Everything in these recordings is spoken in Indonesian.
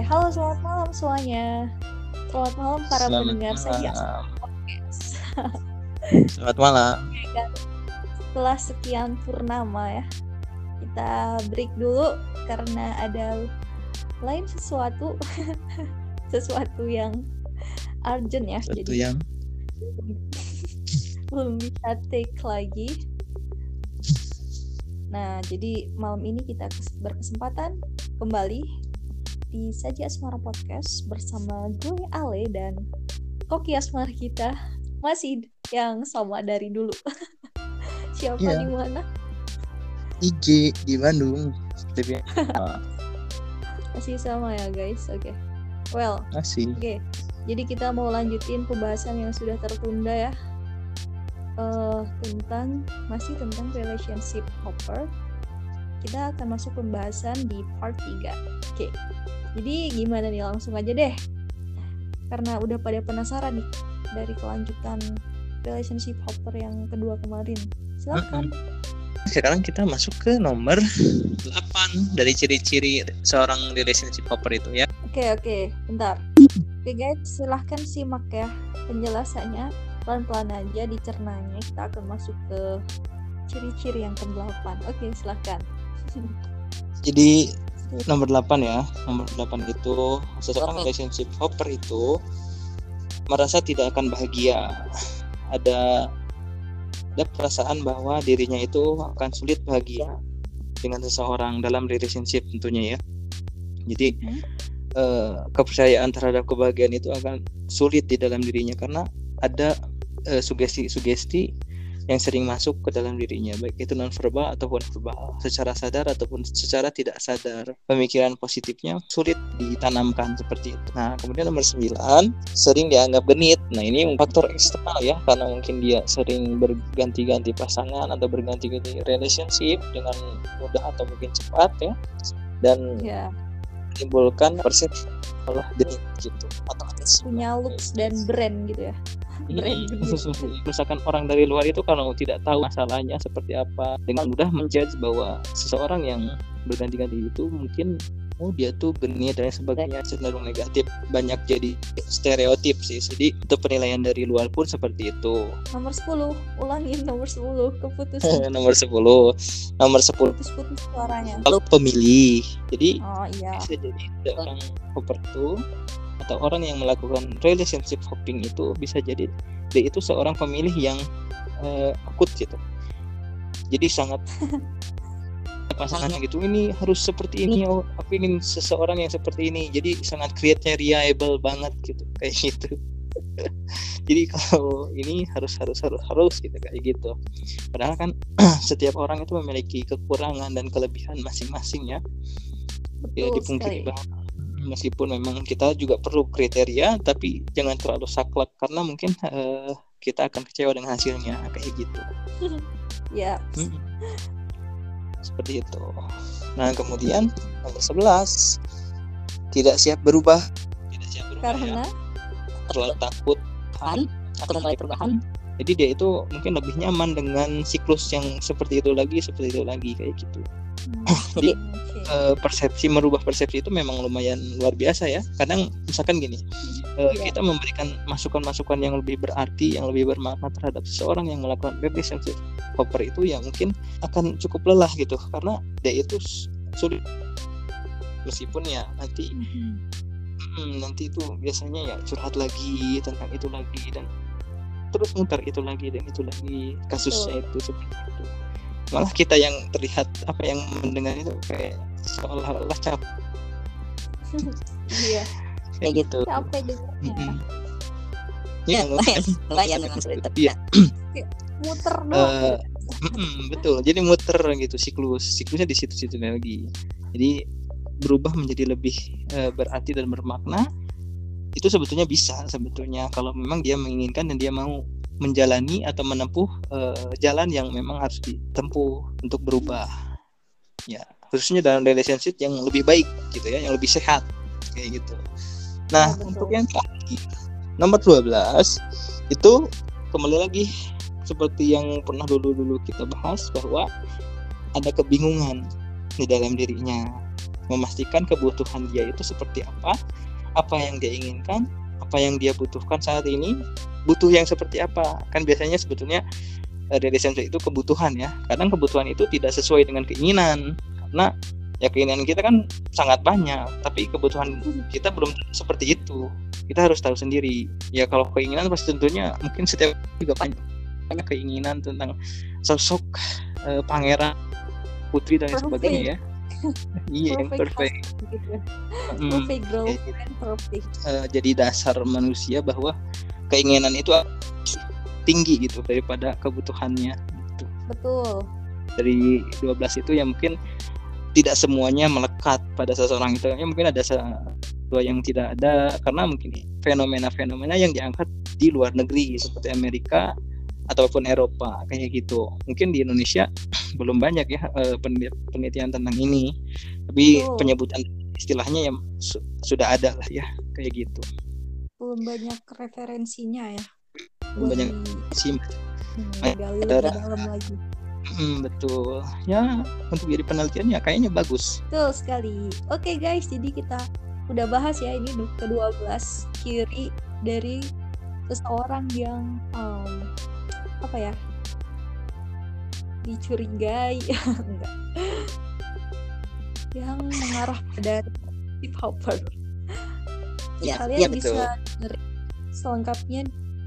Eh, halo, selamat malam semuanya. Selamat malam para Selamat pendengar podcast. Selamat malam. Setelah sekian purnama ya, kita break dulu karena ada lain sesuatu, sesuatu yang urgent ya. Satu Jadi yang belum bisa take lagi. Nah, jadi malam ini kita kes- berkesempatan kembali di Saja Asmara Podcast bersama gue Ale dan Koki Asmara kita masih yang sama dari dulu. Siapa Iya. di mana? IG di Bandung. Masih sama ya, guys. Oke. Well, Masih. Oke, jadi kita mau lanjutin pembahasan yang sudah tertunda ya. Eh, tentang masih tentang relationship hopper. Kita akan masuk pembahasan di part 3. Oke. Jadi gimana nih langsung aja deh. Karena udah pada penasaran nih dari kelanjutan relationship hopper yang kedua kemarin. Silakan. Sekarang kita masuk ke nomor 8 dari ciri-ciri seorang relationship hopper itu ya. Oke, oke, bentar. Oke guys, silahkan simak ya penjelasannya. Pelan-pelan aja dicernanya. Kita akan masuk ke ciri-ciri yang ke-8. Oke, silahkan. Jadi nomor 8 ya. Nomor 8 itu seseorang relationship hopper itu merasa tidak akan bahagia. Ada ada perasaan bahwa dirinya itu akan sulit bahagia dengan seseorang dalam relationship tentunya ya. Jadi Hmm. eh, kepercayaan terhadap kebahagiaan itu akan sulit di dalam dirinya karena ada eh, sugesti-sugesti yang sering masuk ke dalam dirinya baik itu non verbal ataupun verbal. Secara sadar ataupun secara tidak sadar pemikiran positifnya sulit ditanamkan seperti itu. Nah kemudian nomor 9 sering dianggap genit. Nah ini faktor eksternal ya karena mungkin dia sering berganti-ganti pasangan atau berganti-ganti relationship dengan mudah atau mungkin cepat ya dan Ya, menimbulkan persepsi malah genit gitu atau punya looks dan brand gitu ya. Hmm, gitu. misalkan orang dari luar itu kalau tidak tahu masalahnya seperti apa dengan mudah menjudge bahwa seseorang yang berganti-ganti itu mungkin oh dia tuh genit dan sebagainya cenderung negatif. Banyak jadi stereotip sih. Jadi itu penilaian dari luar pun seperti itu. Nomor 10, ulangin nomor 10, keputus nomor 10 nomor 10 putus-putus suaranya. kalau pemilih. Jadi Oh iya. bisa jadi ada orang hopper itu atau orang yang melakukan relationship hopping itu bisa jadi dia itu seorang pemilih yang eh, akut gitu. Jadi sangat pasangannya gitu ini harus seperti ini oh aku ingin seseorang yang seperti ini. Jadi sangat kriteriable banget gitu kayak gitu. Jadi kalau ini harus harus harus harus gitu kayak gitu. Padahal kan setiap orang itu memiliki kekurangan dan kelebihan masing-masing ya. Ya Betul dipungkiri sekali. bahwa meskipun memang kita juga perlu kriteria tapi jangan terlalu saklek karena mungkin eh, kita akan kecewa dengan hasilnya kayak gitu. Ya, Hmm. seperti itu. Nah kemudian nomor 11 tidak siap berubah. Tidak siap berubah ya. karena? Terlalu takut. Kan atau memulai perubahan. jadi dia itu mungkin lebih nyaman dengan siklus yang seperti itu lagi seperti itu lagi kayak gitu. Jadi, Eh, persepsi merubah persepsi itu memang lumayan luar biasa ya. Kadang misalkan gini, eh, Iya. kita memberikan masukan-masukan yang lebih berarti, yang lebih bermakna terhadap seseorang yang melakukan relationship hopper itu yang mungkin akan cukup lelah gitu, karena dia itu sulit meskipun ya nanti Mhm. hmm, nanti itu biasanya ya curhat lagi tentang itu lagi dan terus muter itu lagi dan itu lagi kasusnya itu seperti itu malah kita yang terlihat apa yang mendengar itu kayak seolah-olah capek Iya, kayak gitu capek. Mm-mm. Ya, lumayan lumayan memang sulit tapi Iya. Muter doang. Eh, mm-mm, betul. Jadi muter gitu siklus. Siklusnya di situ-situ lagi. Jadi berubah menjadi lebih eh, berarti dan bermakna. Itu sebetulnya bisa sebetulnya kalau memang dia menginginkan dan dia mau menjalani atau menempuh eh, jalan yang memang harus ditempuh untuk berubah. Ya, khususnya dalam relationship yang lebih baik gitu ya, yang lebih sehat kayak gitu. Nah, betul. untuk yang terakhir nomor 12 itu kembali lagi seperti yang pernah dulu-dulu kita bahas bahwa ada kebingungan di dalam dirinya memastikan kebutuhan dia itu seperti apa apa yang dia inginkan apa yang dia butuhkan saat ini butuh yang seperti apa kan biasanya sebetulnya eh, relationship itu kebutuhan ya kadang kebutuhan itu tidak sesuai dengan keinginan karena ya keinginan kita kan sangat banyak tapi kebutuhan kita belum seperti itu. Kita harus tahu sendiri. Ya kalau keinginan pasti tentunya mungkin setiap juga banyak. Banyak keinginan tentang sosok uh, pangeran putri dan Perfect. sebagainya ya. Iya yang perfect husband gitu. Mm, perfect kayak girlfriend perfect. Eh, jadi dasar manusia bahwa keinginan itu tinggi gitu daripada kebutuhannya. Gitu. betul. Dari 12 itu yang mungkin tidak semuanya melekat pada seseorang itu. Ya mungkin ada dua yang tidak ada karena mungkin fenomena-fenomena yang diangkat di luar negeri seperti Amerika ataupun Eropa kayak gitu. Mungkin di Indonesia belum banyak ya eh, peneliti- penelitian tentang ini. Tapi Betul. penyebutan istilahnya yang su- sudah ada lah ya kayak gitu. Belum banyak referensinya ya. Belum banyak sih hmm, dalam lagi Hmm, betul. Ya untuk jadi penelitian ya kayaknya bagus. Betul sekali. Oke guys jadi kita udah bahas ya ini du- ke-12 ciri dari seseorang yang um, apa ya? Dicurigai. Enggak. Yang mengarah pada hip hopper. Ya, kalian iya, betul. bisa dengerin selengkapnya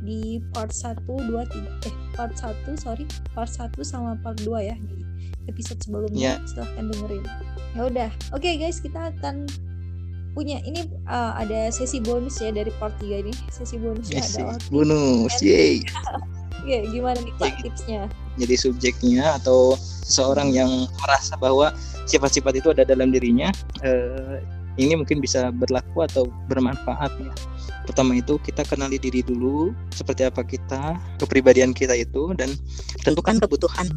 di part 1, 2, 3 eh part 1 sorry part 1 sama part 2 ya di episode sebelumnya. Silahkan dengerin. Ya udah. Oke guys kita akan punya ini uh, ada sesi bonus ya dari part 3 ini. Sesi bonusnya Yes, adalah bonus yeay ya gimana nih pak tipsnya? jadi subjeknya atau seseorang yang merasa bahwa sifat-sifat itu ada dalam dirinya eh, ini mungkin bisa berlaku atau bermanfaat ya. Pertama itu kita kenali diri dulu seperti apa kita kepribadian kita itu dan tentukan kebutuhan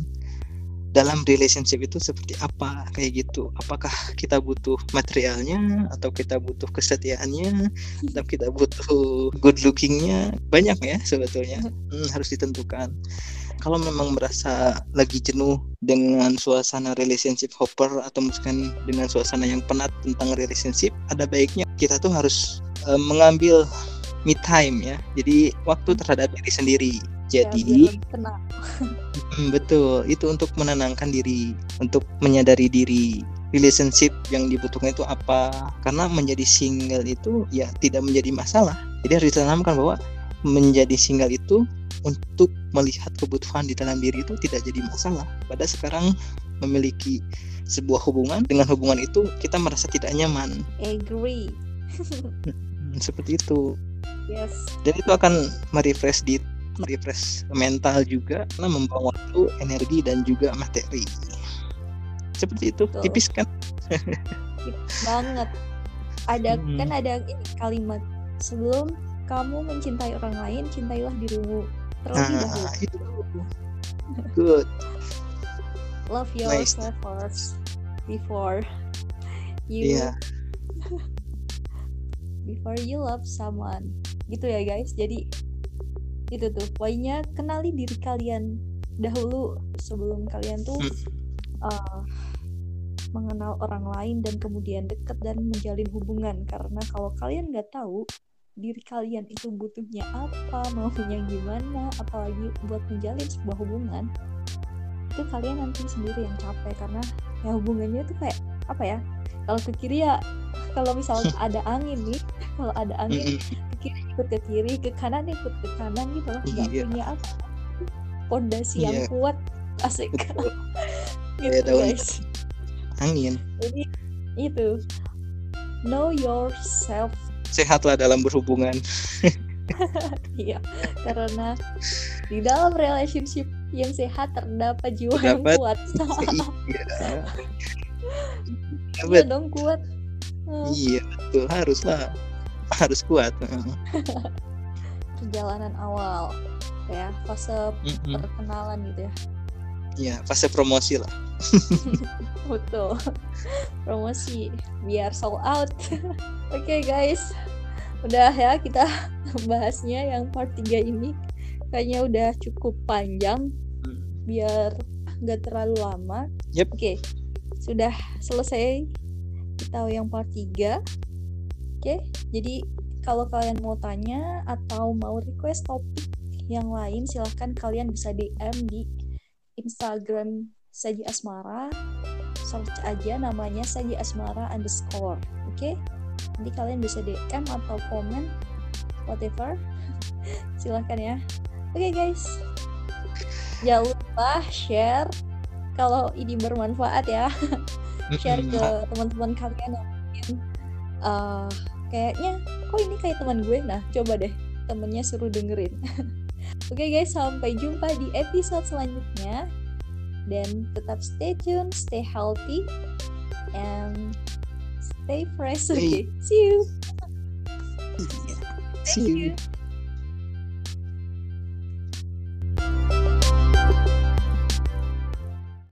dalam relationship itu seperti apa kayak gitu. Apakah kita butuh materialnya atau kita butuh kesetiaannya atau kita butuh good lookingnya? Banyak ya sebetulnya. Hmm, harus ditentukan kalau memang merasa lagi jenuh dengan suasana relationship hopper atau mungkin dengan suasana yang penat tentang relationship ada baiknya kita tuh harus eh, mengambil me time ya jadi waktu terhadap diri sendiri ya, jadi Hmm, betul, itu untuk menenangkan diri, untuk menyadari diri. Relationship yang dibutuhkan itu apa? Karena menjadi single itu ya tidak menjadi masalah. Jadi harus ditanamkan bahwa menjadi single itu untuk melihat kebutuhan di dalam diri itu tidak jadi masalah. Pada sekarang memiliki sebuah hubungan, dengan hubungan itu kita merasa tidak nyaman. agree Hmm, seperti itu. yes Dan itu akan merefresh di merefresh mental juga karena membawa waktu, energi dan juga materi. Seperti itu, Betul. tipis kan? banget ada Hmm. kan ada ini kalimat sebelum kamu mencintai orang lain cintailah dirimu terlebih dahulu Nah, itu. Good. love nice. yourself first before you Iya, before you love someone gitu ya guys jadi itu tuh poinnya kenali diri kalian dahulu sebelum kalian tuh Hmm. uh, mengenal orang lain dan kemudian dekat dan menjalin hubungan karena kalau kalian nggak tahu diri kalian itu butuhnya apa maunya gimana apalagi buat menjalin sebuah hubungan itu kalian nanti sendiri yang capek karena ya hubungannya itu kayak apa ya kalau ke kiri ya kalau misal ada angin nih kalau ada angin ke kiri ikut ke kiri ke kanan ikut ke kanan gitu loh nggak Iya. punya apa pondasi yang Iya. kuat asik gitu daun guys angin. jadi itu know yourself Sehatlah dalam berhubungan. iya karena di dalam relationship yang sehat terdapat jiwa yang kuat iya. iya Bet- dong kuat Hmm, Iya, betul. Haruslah. Harus kuat. Perjalanan awal ya fase perkenalan gitu ya Iya, fase promosi lah. Betul. Promosi biar sold out. Oke guys. Udah ya kita bahasnya yang part 3 ini. Kayaknya udah cukup panjang Hmm. biar nggak terlalu lama. Yep. Oke. Sudah selesai kita yang part 3 oke jadi kalau kalian mau tanya atau mau request topik yang lain silahkan kalian bisa DM di Instagram Saji Asmara search aja namanya Saji Asmara underscore oke okay? Nanti kalian bisa DM atau komen whatever. Silahkan ya. Oke okay, guys. Jangan lupa share kalau ini bermanfaat ya. Share ke teman-teman kalian yang mungkin uh, kayaknya kok ini kayak teman gue? Nah coba deh temennya suruh dengerin. Oke okay guys sampai jumpa di episode selanjutnya. Dan tetap stay tune stay healthy and stay fresh. Okay see you. Iya. thank you